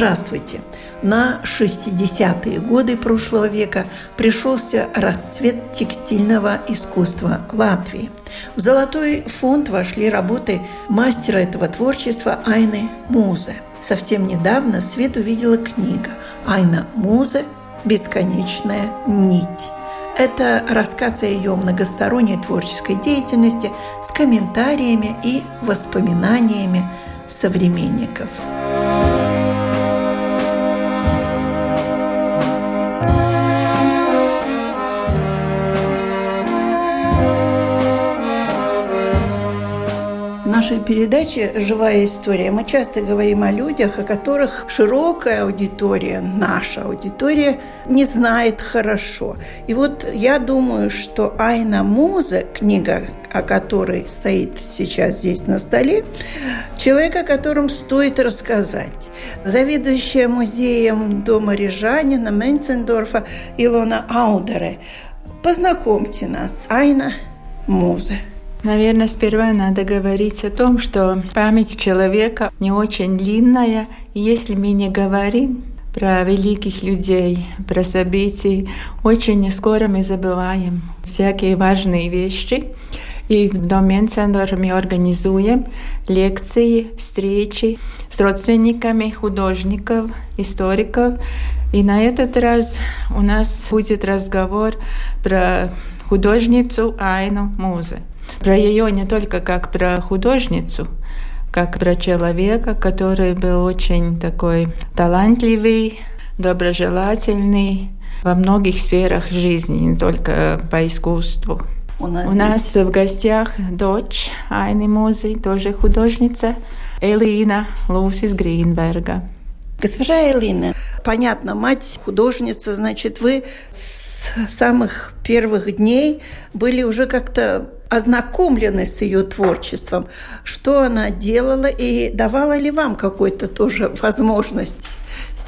Здравствуйте! На 60-е годы прошлого века пришелся расцвет текстильного искусства Латвии. В золотой фонд вошли работы мастера этого творчества Айны Музе. Совсем недавно свет увидела книга «Айна Музе. Бесконечная нить». Это рассказ о ее многосторонней творческой деятельности с комментариями и воспоминаниями современников. Нашей передаче «Живая история» мы часто говорим о людях, о которых широкая аудитория, наша аудитория, не знает хорошо. И вот я думаю, что Айна Муза, книга, о которой стоит сейчас здесь на столе, человек, о котором стоит рассказать. Заведующая музеем дома Рижанина Менцендорфа Илона Аудере. Познакомьте нас, Айна Муза. Наверное, сперва надо говорить о том, что память человека не очень длинная, и если мы не говорим про великих людей, про события, очень скоро мы забываем всякие важные вещи. И в Домен Центр мы организуем лекции, встречи с родственниками художников, историков. И на этот раз у нас будет разговор про художницу Айну Музе. Про ее не только как про художницу, как про человека, который был очень такой талантливый, доброжелательный во многих сферах жизни, не только по искусству. У нас, У нас в гостях дочь Айны Музы, тоже художница, Элина Лусис Гринберга. Госпожа Элина, понятно, мать художница, значит, вы с самых первых дней были уже как-то ознакомлены с ее творчеством, что она делала и давала ли вам какую-то тоже возможность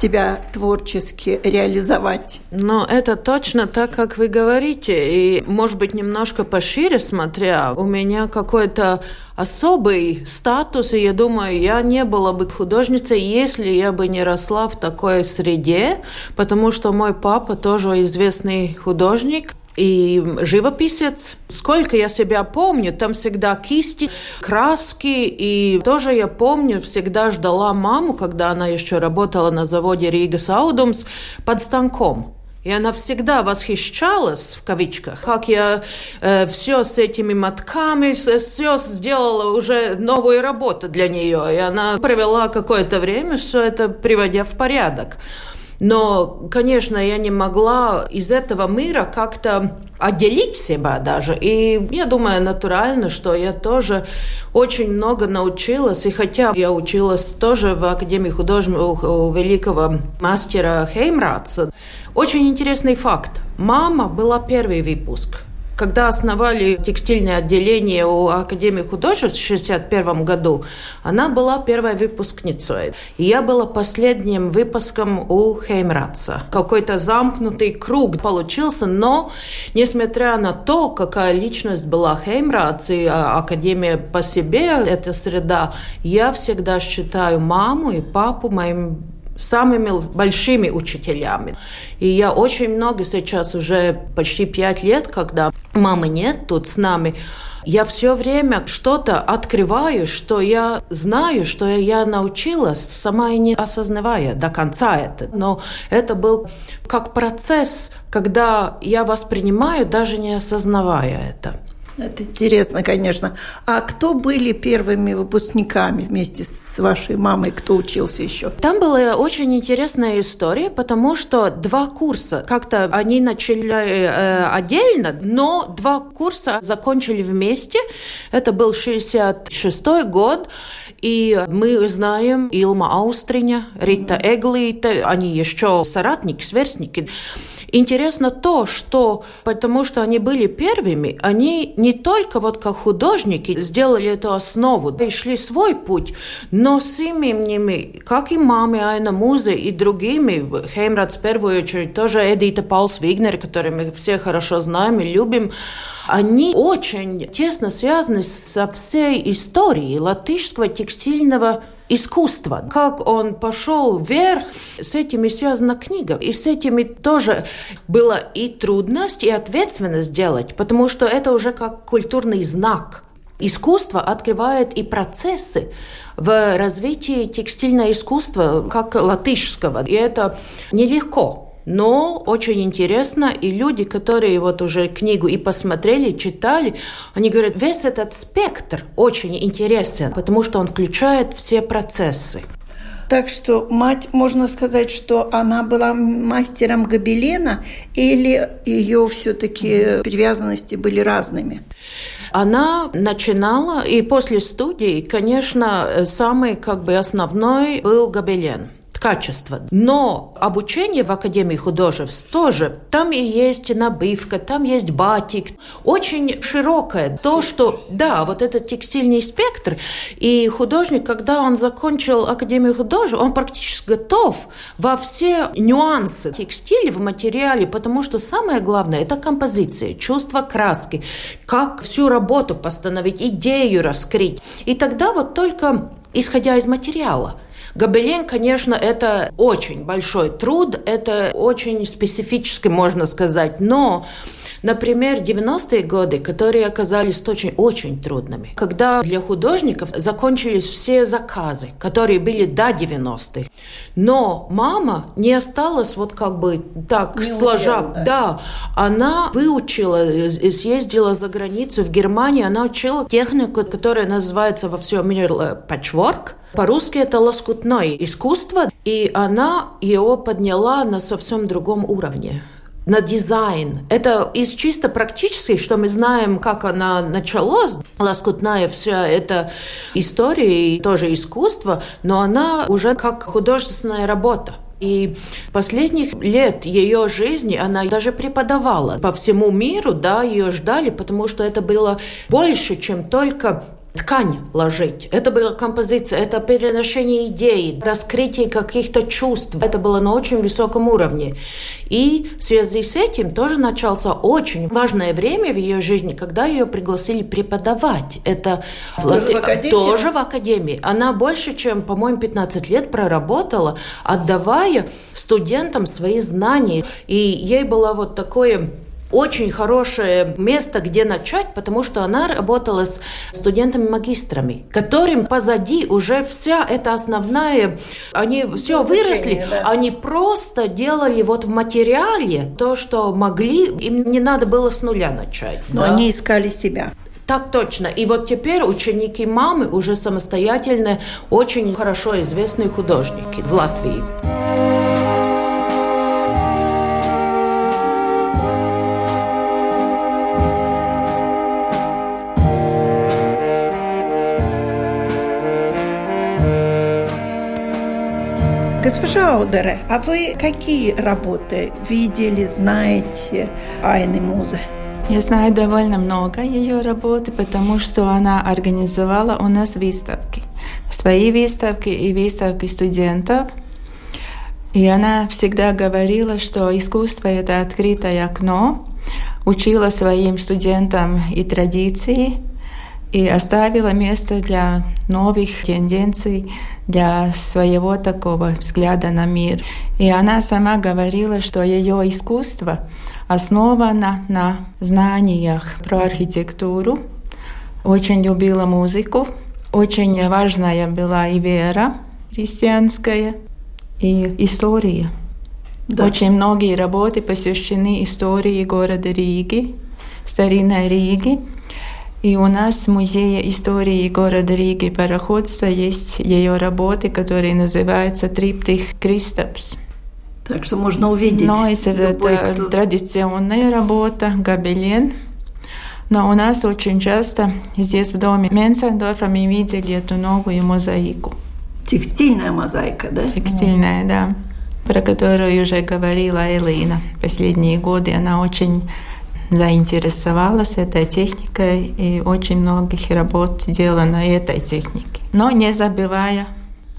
себя творчески реализовать. Но это точно так, как вы говорите. И, может быть, немножко пошире смотря, у меня какой-то особый статус, и я думаю, я не была бы художницей, если я бы не росла в такой среде, потому что мой папа тоже известный художник, и живописец. Сколько я себя помню, там всегда кисти, краски. И тоже я помню, всегда ждала маму, когда она еще работала на заводе Рига Саудумс, под станком. И она всегда восхищалась, в кавичках, как я э, все с этими мотками, все сделала уже новую работу для нее. И она провела какое-то время все это приводя в порядок. Но, конечно, я не могла из этого мира как-то отделить себя даже. И я думаю, натурально, что я тоже очень много научилась. И хотя я училась тоже в Академии художников у великого мастера Хеймратса, очень интересный факт. Мама была первый выпуск – когда основали текстильное отделение у Академии художеств в 1961 году, она была первой выпускницей. И я была последним выпуском у Хеймратца. Какой-то замкнутый круг получился, но несмотря на то, какая личность была Хеймратц и а, Академия по себе, эта среда, я всегда считаю маму и папу моим самыми большими учителями. И я очень много сейчас, уже почти пять лет, когда мамы нет тут с нами, я все время что-то открываю, что я знаю, что я научилась, сама и не осознавая до конца это. Но это был как процесс, когда я воспринимаю, даже не осознавая это. Это интересно, конечно. А кто были первыми выпускниками вместе с вашей мамой? Кто учился еще? Там была очень интересная история, потому что два курса, как-то они начали э, отдельно, но два курса закончили вместе. Это был 66 год, и мы знаем Илма Аустриня, Рита Эглита, они еще соратники, сверстники. Интересно то, что потому что они были первыми, они не только вот как художники сделали эту основу и шли свой путь, но с именами, как и мамы Айна Музе и другими, Хеймрад в первую очередь, тоже Эдита Паулс Вигнер, который мы все хорошо знаем и любим, они очень тесно связаны со всей историей латышского текстильного искусства. Как он пошел вверх, с этими связана книга. И с этими тоже было и трудность, и ответственность делать, потому что это уже как культурный знак. Искусство открывает и процессы в развитии текстильного искусства, как латышского. И это нелегко. Но очень интересно, и люди, которые вот уже книгу и посмотрели, читали, они говорят, весь этот спектр очень интересен, потому что он включает все процессы. Так что мать, можно сказать, что она была мастером гобелена, или ее все-таки привязанности были разными? Она начинала, и после студии, конечно, самый как бы основной был гобелен качество. Но обучение в Академии художеств тоже, там и есть набивка, там есть батик. Очень широкое. То, что, да, вот этот текстильный спектр. И художник, когда он закончил Академию художеств, он практически готов во все нюансы текстиля в материале, потому что самое главное – это композиция, чувство краски, как всю работу постановить, идею раскрыть. И тогда вот только исходя из материала – Гобелен, конечно, это очень большой труд, это очень специфически, можно сказать, но Например, 90-е годы, которые оказались очень, очень трудными, когда для художников закончились все заказы, которые были до 90-х. Но мама не осталась вот как бы так не сложа. да. да, она выучила, съездила за границу в Германию, она учила технику, которая называется во всем мире патчворк. По-русски это лоскутное искусство, и она его подняла на совсем другом уровне на дизайн. Это из чисто практической, что мы знаем, как она началась, лоскутная вся эта история и тоже искусство, но она уже как художественная работа. И последних лет ее жизни она даже преподавала по всему миру, да, ее ждали, потому что это было больше, чем только ткань ложить. Это была композиция, это переношение идей, раскрытие каких-то чувств. Это было на очень высоком уровне. И в связи с этим тоже начался очень важное время в ее жизни, когда ее пригласили преподавать. Это тоже, в, академии? тоже в академии. Она больше, чем, по-моему, 15 лет проработала, отдавая студентам свои знания. И ей было вот такое очень хорошее место, где начать, потому что она работала с студентами-магистрами, которым позади уже вся эта основная, они все Обучение, выросли, да. они просто делали вот в материале то, что могли, им не надо было с нуля начать. Но да? они искали себя. Так точно. И вот теперь ученики мамы уже самостоятельно очень хорошо известные художники в Латвии. Госпожа Аудере, а вы какие работы видели, знаете Айны Музе? Я знаю довольно много ее работы, потому что она организовала у нас выставки. Свои выставки и выставки студентов. И она всегда говорила, что искусство – это открытое окно, учила своим студентам и традиции, и оставила место для новых тенденций, для своего такого взгляда на мир. И она сама говорила, что ее искусство основано на знаниях про архитектуру, очень любила музыку, очень важная была и вера христианская, и история. Да. Очень многие работы посвящены истории города Риги, старинной Риги. И у нас в Музее истории города Риги пароходства есть ее работы, которые называются «Триптих Кристапс». Так что можно увидеть. Но это, это кто... традиционная работа, гобелен. Но у нас очень часто здесь в доме Менцендорфа мы видели эту новую мозаику. Текстильная мозаика, да? Текстильная, да. Про которую уже говорила Элина. Последние годы она очень заинтересовалась этой техникой и очень многих работ сделано этой техникой. Но не забывая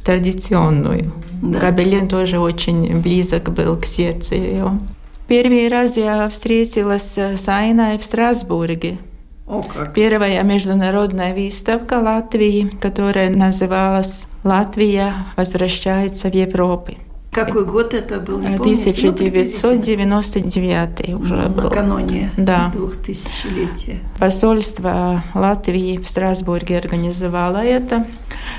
традиционную. Да. Гобелен тоже очень близок был к сердцу ее. Первый раз я встретилась с Айной в Страсбурге. О, как. Первая международная выставка Латвии, которая называлась «Латвия возвращается в Европу». Какой год это был? Не 1999 ну, уже был. Накануне да. двухтысячелетия. Посольство Латвии в Страсбурге организовало это.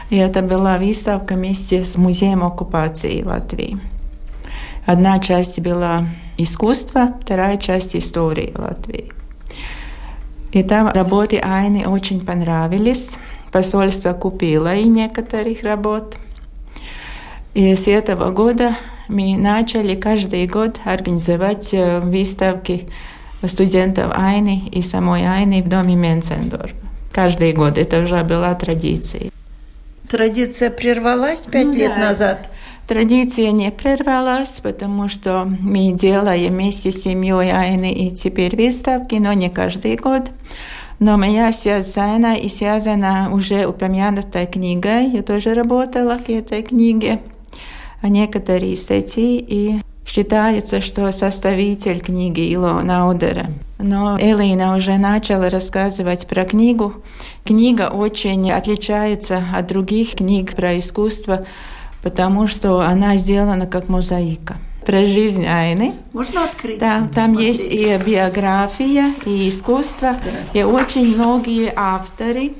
И это была выставка вместе с Музеем оккупации Латвии. Одна часть была искусство, вторая часть истории Латвии. И там работы Айны очень понравились. Посольство купило и некоторых работ – и с этого года мы начали каждый год организовать э, выставки студентов Айны и самой Айны в доме Менцендорфа. Каждый год это уже была традиция. Традиция прервалась пять ну, лет да. назад? Традиция не прервалась, потому что мы делаем вместе с семьей Айны и теперь выставки, но не каждый год. Но моя связана и связана уже упомянутой книгой. Я тоже работала к этой книге некоторые статьи и Считается, что составитель книги Илона Аудера. Но Элина уже начала рассказывать про книгу. Книга очень отличается от других книг про искусство, потому что она сделана как мозаика про жизнь Айны. Можно открыть? Да, там есть и биография, и искусство, да. и очень многие авторы,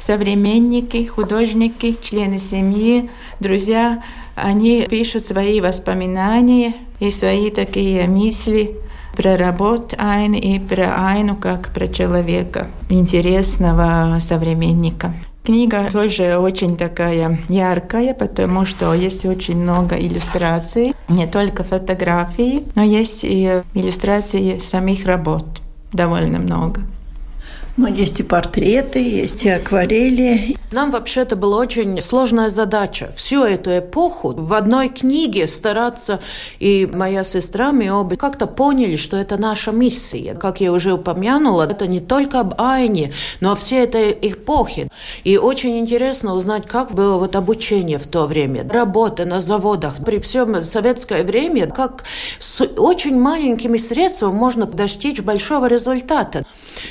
современники, художники, члены семьи, друзья они пишут свои воспоминания и свои такие мысли про работу Айны и про Айну как про человека, интересного современника. Книга тоже очень такая яркая, потому что есть очень много иллюстраций, не только фотографии, но есть и иллюстрации самих работ довольно много. Ну, есть и портреты, есть и акварели. Нам вообще это была очень сложная задача. Всю эту эпоху в одной книге стараться. И моя сестра, мы обе как-то поняли, что это наша миссия. Как я уже упомянула, это не только об Айне, но о всей этой эпохе. И очень интересно узнать, как было вот обучение в то время, работа на заводах. При всем советское время, как с очень маленькими средствами можно достичь большого результата.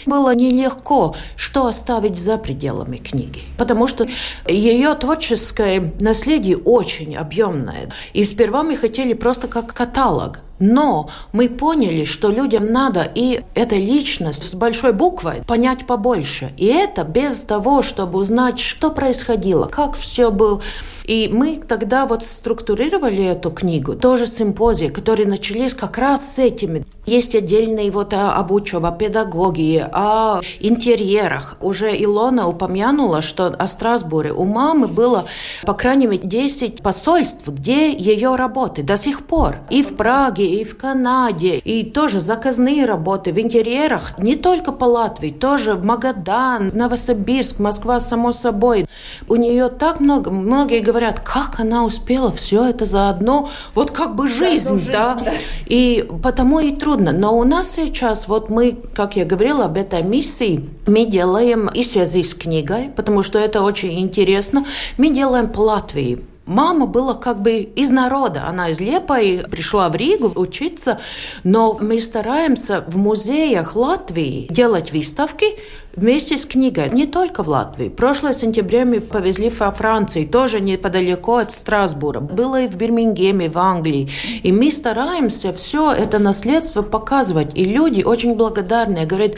Было нелегко легко, что оставить за пределами книги. Потому что ее творческое наследие очень объемное. И сперва мы хотели просто как каталог но мы поняли, что людям надо и эта личность с большой буквой понять побольше. И это без того, чтобы узнать, что происходило, как все было. И мы тогда вот структурировали эту книгу, тоже симпозии, которые начались как раз с этими. Есть отдельные вот об учебе, о педагогии, о интерьерах. Уже Илона упомянула, что о Страсбуре у мамы было, по крайней мере, 10 посольств, где ее работы до сих пор. И в Праге, и в Канаде, и тоже заказные работы в интерьерах, не только по Латвии, тоже Магадан, Новосибирск, Москва, само собой. У нее так много, многие говорят, как она успела все это заодно, вот как бы жизнь, жизнь да? да. И потому и трудно. Но у нас сейчас, вот мы, как я говорила об этой миссии, мы делаем и связи с книгой, потому что это очень интересно, мы делаем по Латвии Мама была как бы из народа. Она из Лепой пришла в Ригу учиться, но мы стараемся в музеях Латвии делать выставки вместе с книгой. Не только в Латвии. Прошлое сентябре мы повезли во Франции, тоже неподалеку от Страсбура. Было и в Бирмингеме, в Англии. И мы стараемся все это наследство показывать. И люди очень благодарные. Говорят,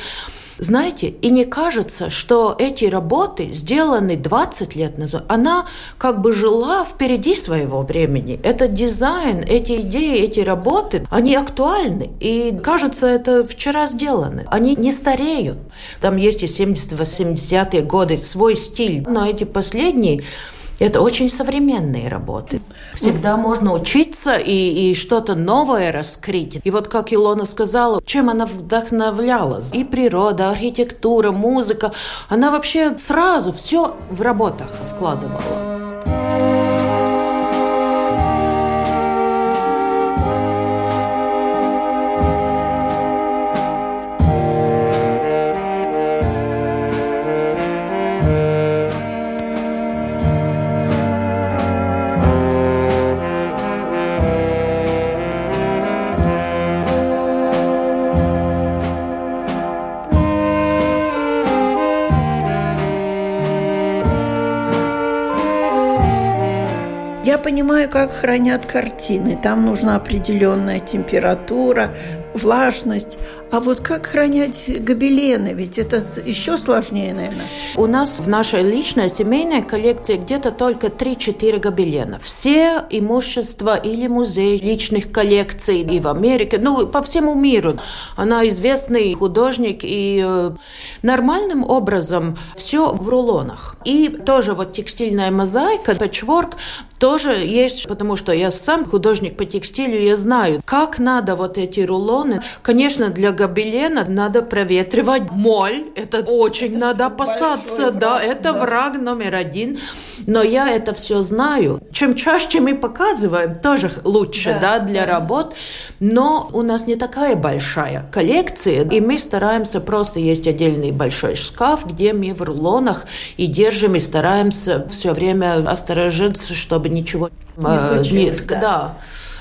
Знаете, и не кажется, что эти работы сделаны 20 лет назад. Она как бы жила впереди своего времени. Это дизайн, эти идеи, эти работы, они актуальны. И кажется, это вчера сделаны. Они не стареют. Там есть и 70-80-е годы свой стиль. Но эти последние это очень современные работы. Всегда можно учиться и, и что-то новое раскрыть. И вот как Илона сказала, чем она вдохновлялась. И природа, архитектура, музыка. Она вообще сразу все в работах вкладывала. Понимаю, как хранят картины. Там нужна определенная температура, влажность. А вот как хранять гобелены? Ведь это еще сложнее, наверное. У нас в нашей личной семейной коллекции где-то только 3-4 гобелена. Все имущество или музей личных коллекций и в Америке, ну, по всему миру. Она известный художник и э, нормальным образом все в рулонах. И тоже вот текстильная мозаика, пэтчворк, тоже есть, потому что я сам художник по текстилю, я знаю, как надо вот эти рулоны. Конечно, для гобелена надо проветривать моль, это очень надо опасаться, да, это враг номер один. Но я это все знаю. Чем чаще мы показываем, тоже лучше, да, да для да. работ. Но у нас не такая большая коллекция, и мы стараемся просто есть отдельный большой шкаф, где мы в рулонах и держим, и стараемся все время осторожиться, чтобы ничего не э, случилось. Не, да. да.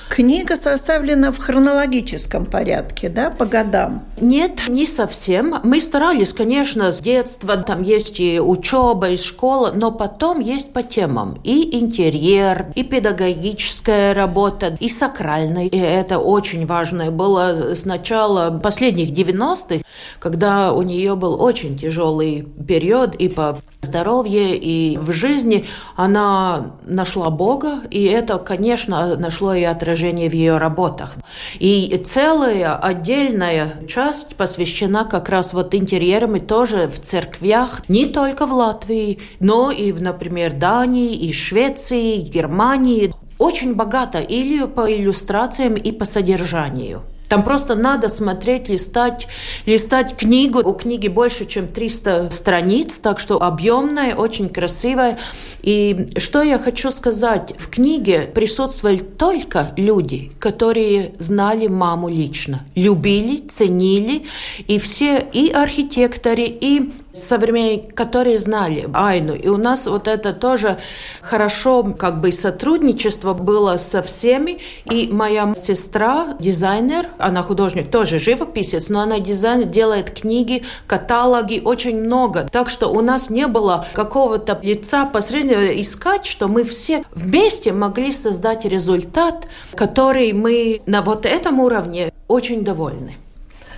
Книга составлена в хронологическом порядке, да, по годам? Нет, не совсем. Мы старались, конечно, с детства, там есть и учеба, и школа, но потом есть по темам. И интерьер, и педагогическая работа, и сакральная. И это очень важно было с начала последних 90-х, когда у нее был очень тяжелый период и по здоровье и в жизни она нашла Бога, и это, конечно, нашло и отражение в ее работах. И целая отдельная часть посвящена как раз вот интерьерам и тоже в церквях, не только в Латвии, но и, в, например, Дании, и Швеции, и Германии. Очень богато или по иллюстрациям, и по содержанию. Там просто надо смотреть, листать, листать книгу. У книги больше, чем 300 страниц, так что объемная, очень красивая. И что я хочу сказать, в книге присутствовали только люди, которые знали маму лично, любили, ценили, и все и архитекторы, и современники, которые знали Айну. И у нас вот это тоже хорошо как бы сотрудничество было со всеми. И моя сестра, дизайнер, она художник, тоже живописец, но она дизайнер, делает книги, каталоги, очень много. Так что у нас не было какого-то лица посреднего искать, что мы все вместе могли создать результат, который мы на вот этом уровне очень довольны.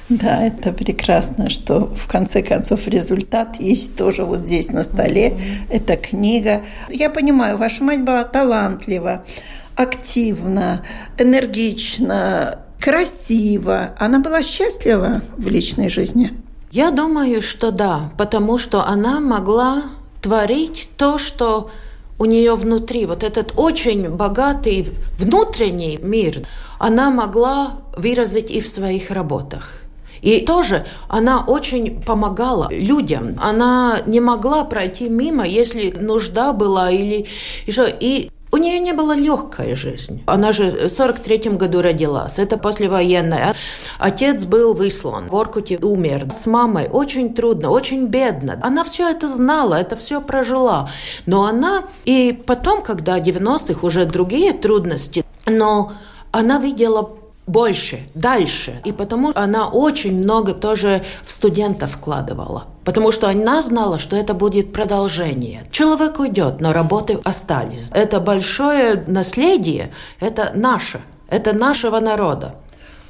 Да, это прекрасно, что в конце концов результат есть тоже вот здесь на столе. Mm-hmm. Это книга. Я понимаю, ваша мать была талантлива, активна, энергична, красива. Она была счастлива в личной жизни? Я думаю, что да, потому что она могла творить то, что у нее внутри, вот этот очень богатый внутренний мир, она могла выразить и в своих работах. И тоже она очень помогала людям. Она не могла пройти мимо, если нужда была или еще. И у нее не была легкая жизнь. Она же в 43 году родилась. Это послевоенная. Отец был выслан. В Оркуте умер. С мамой очень трудно, очень бедно. Она все это знала, это все прожила. Но она... И потом, когда 90-х уже другие трудности, но она видела больше, дальше. И потому она очень много тоже в студентов вкладывала. Потому что она знала, что это будет продолжение. Человек уйдет, но работы остались. Это большое наследие, это наше, это нашего народа.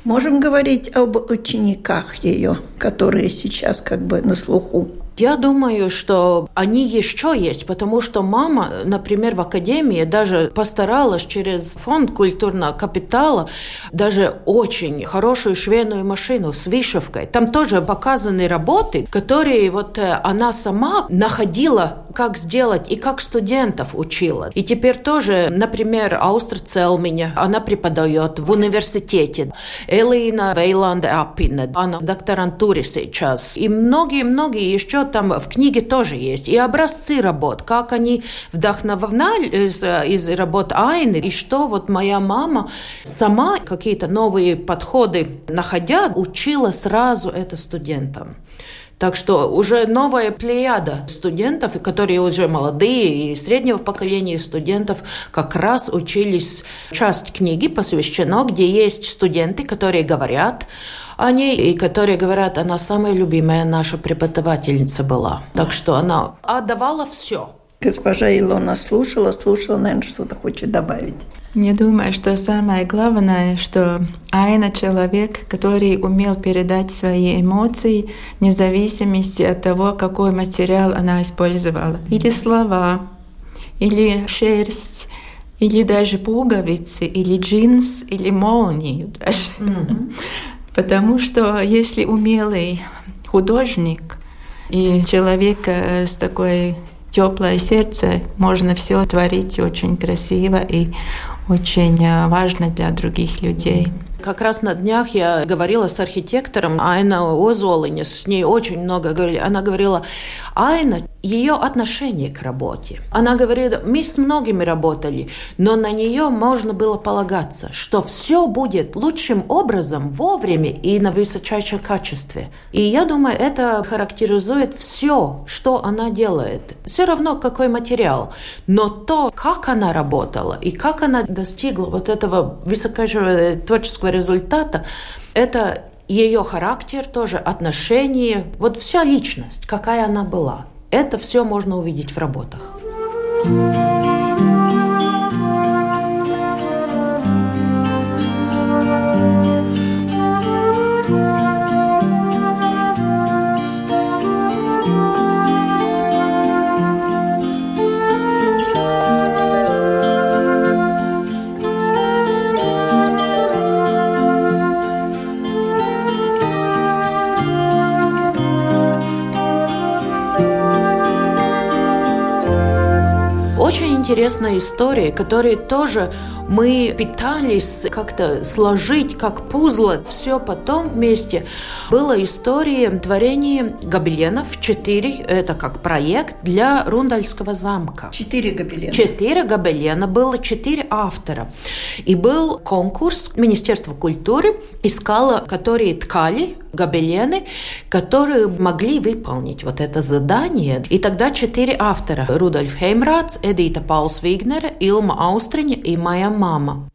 Можем говорить об учениках ее, которые сейчас как бы на слуху. Я думаю, что они еще есть, потому что мама, например, в академии даже постаралась через фонд культурного капитала даже очень хорошую швейную машину с вышивкой. Там тоже показаны работы, которые вот э, она сама находила как сделать и как студентов учила. И теперь тоже, например, Аустра Целминя, она преподает в университете. Элина Вейланда Апина, она в докторантуре сейчас. И многие-многие еще там в книге тоже есть. И образцы работ, как они вдохновляли из, из работ Айны, и что вот моя мама сама какие-то новые подходы находя, учила сразу это студентам. Так что уже новая плеяда студентов, которые уже молодые и среднего поколения студентов, как раз учились. Часть книги посвящена, где есть студенты, которые говорят о ней, и которые говорят, она самая любимая наша преподавательница была. Так что она отдавала все. Госпожа Илона слушала, слушала, наверное, что-то хочет добавить. Не думаю, что самое главное, что Айна человек, который умел передать свои эмоции, вне зависимости от того, какой материал она использовала. Или слова, или шерсть, или даже пуговицы, или джинс, или молнию даже. Mm-hmm. Потому что если умелый художник и человек э, с такой теплое сердце, можно все творить очень красиво и очень э, важно для других людей. Как раз на днях я говорила с архитектором Айна Озолине, с ней очень много говорили. Она говорила, Айна, ее отношение к работе. Она говорит, мы с многими работали, но на нее можно было полагаться, что все будет лучшим образом, вовремя и на высочайшем качестве. И я думаю, это характеризует все, что она делает. Все равно, какой материал. Но то, как она работала и как она достигла вот этого высокого творческого результата, это ее характер тоже, отношения, вот вся личность, какая она была. Это все можно увидеть в работах. Интересная история, которая тоже мы пытались как-то сложить как пузло все потом вместе. Была история творения гобеленов, четыре, это как проект для Рундальского замка. Четыре гобелена. Четыре гобелена, было четыре автора. И был конкурс Министерства культуры, искало, которые ткали гобелены, которые могли выполнить вот это задание. И тогда четыре автора. Рудольф Хеймрац, Эдита Паулс Вигнера, Илма Аустриня и моя мама.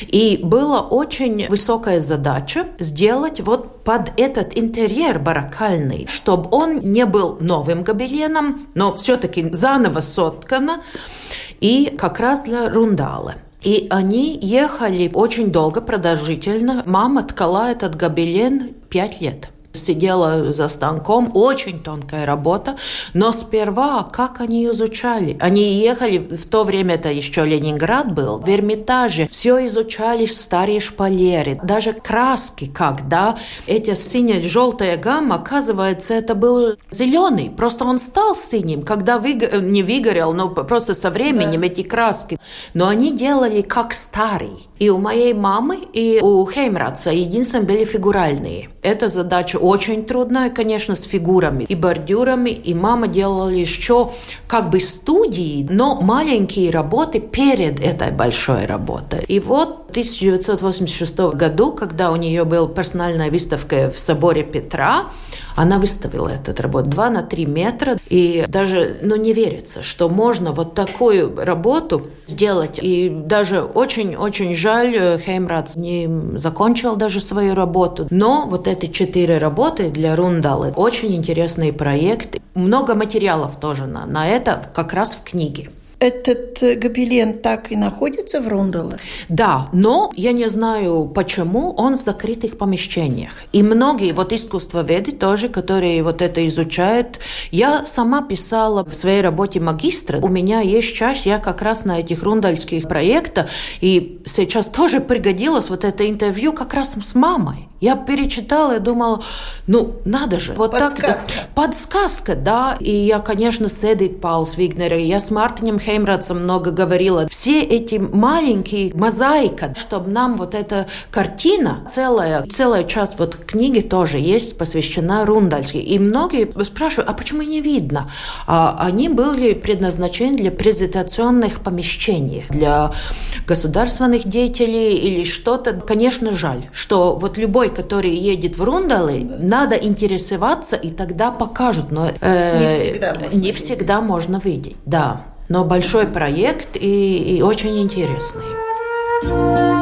И была очень высокая задача сделать вот под этот интерьер барокальный, чтобы он не был новым гобеленом, но все-таки заново соткано, и как раз для рундала. И они ехали очень долго, продолжительно. Мама ткала этот гобелен пять лет сидела за станком, очень тонкая работа, но сперва как они изучали? Они ехали, в то время это еще Ленинград был, в Эрмитаже, все изучали старые шпалеры, даже краски, когда эти синяя-желтая гамма, оказывается, это был зеленый, просто он стал синим, когда выго... не выгорел, но просто со временем да. эти краски. Но они делали как старый. И у моей мамы, и у Хеймраца единственные были фигуральные. Эта задача очень трудная, конечно, с фигурами и бордюрами. И мама делала еще как бы студии, но маленькие работы перед этой большой работой. И вот в 1986 году, когда у нее была персональная выставка в соборе Петра, она выставила этот работу 2 на 3 метра. И даже ну, не верится, что можно вот такую работу сделать. И даже очень-очень жаль, э, Хеймрадс не закончил даже свою работу. Но вот эти четыре работы для Рундалы очень интересный проект. Много материалов тоже на, на это как раз в книге. Этот гобелен так и находится в Рундале? Да, но я не знаю, почему он в закрытых помещениях. И многие вот искусствоведы тоже, которые вот это изучают. Я сама писала в своей работе магистра. У меня есть часть, я как раз на этих рундальских проектах, и сейчас тоже пригодилось вот это интервью как раз с мамой. Я перечитала и думала, ну, надо же. Вот подсказка. так. Подсказка, да. И я, конечно, с Эдит Паулс Вигнер, я с Мартинем Хеймрадсом много говорила. Все эти маленькие мозаика, чтобы нам вот эта картина, целая, целая часть вот книги тоже есть, посвящена Рундальски. И многие спрашивают, а почему не видно? А они были предназначены для презентационных помещений, для государственных деятелей или что-то. Конечно, жаль, что вот любой который едет в Рундалы, надо интересоваться, и тогда покажут. Но э, не всегда можно, не всегда можно видеть. Да. Но большой проект и, и очень интересный.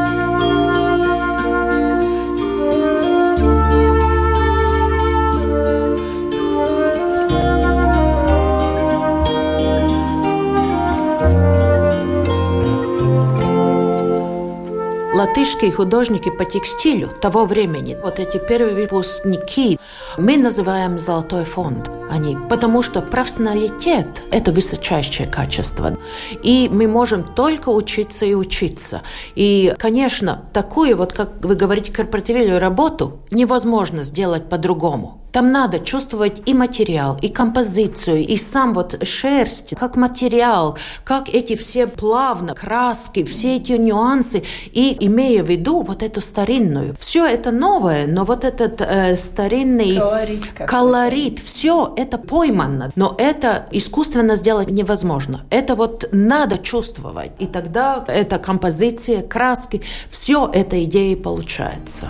Латышские художники по текстилю того времени, вот эти первые выпускники, мы называем «золотой фонд». Они, потому что профессионалитет – это высочайшее качество. И мы можем только учиться и учиться. И, конечно, такую, вот как вы говорите, корпоративную работу невозможно сделать по-другому. Там надо чувствовать и материал, и композицию, и сам вот шерсть, как материал, как эти все плавно, краски, все эти нюансы, и имея в виду вот эту старинную. Все это новое, но вот этот э, старинный колорит, колорит все это поймано, но это искусственно сделать невозможно. Это вот надо чувствовать, и тогда эта композиция, краски, все эта идея получается.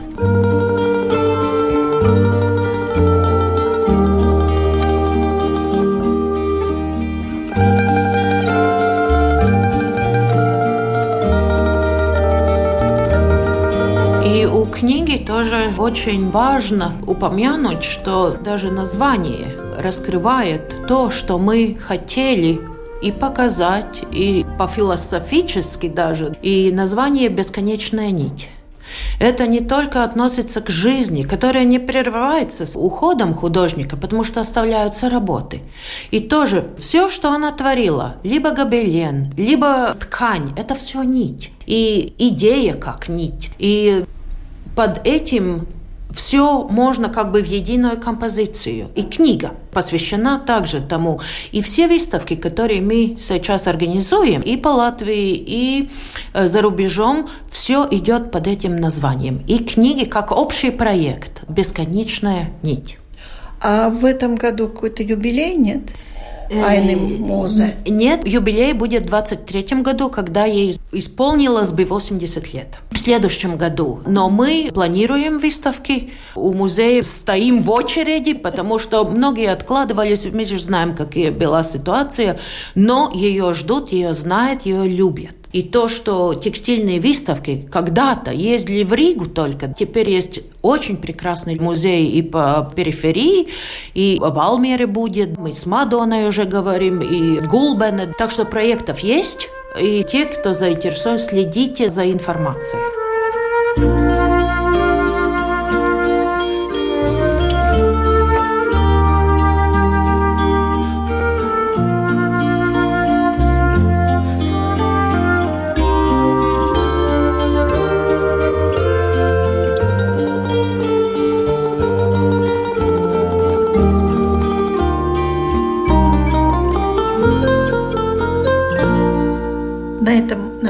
Книге тоже очень важно упомянуть, что даже название раскрывает то, что мы хотели и показать, и по-философически даже. И название «Бесконечная нить». Это не только относится к жизни, которая не прерывается с уходом художника, потому что оставляются работы. И тоже все, что она творила, либо гобелен, либо ткань, это все нить. И идея как нить. И под этим все можно как бы в единую композицию. И книга посвящена также тому. И все выставки, которые мы сейчас организуем и по Латвии, и э, за рубежом, все идет под этим названием. И книги как общий проект «Бесконечная нить». А в этом году какой-то юбилей нет? Айны Музе. Нет, юбилей будет в 23 году, когда ей исполнилось бы 80 лет. В следующем году. Но мы планируем выставки. У музея стоим в очереди, потому что многие откладывались. Мы же знаем, какая была ситуация. Но ее ждут, ее знают, ее любят. И то, что текстильные выставки когда-то ездили в Ригу только, теперь есть очень прекрасный музей и по периферии, и в Алмере будет, мы с Мадоной уже говорим, и Гулбене. Так что проектов есть, и те, кто заинтересован, следите за информацией.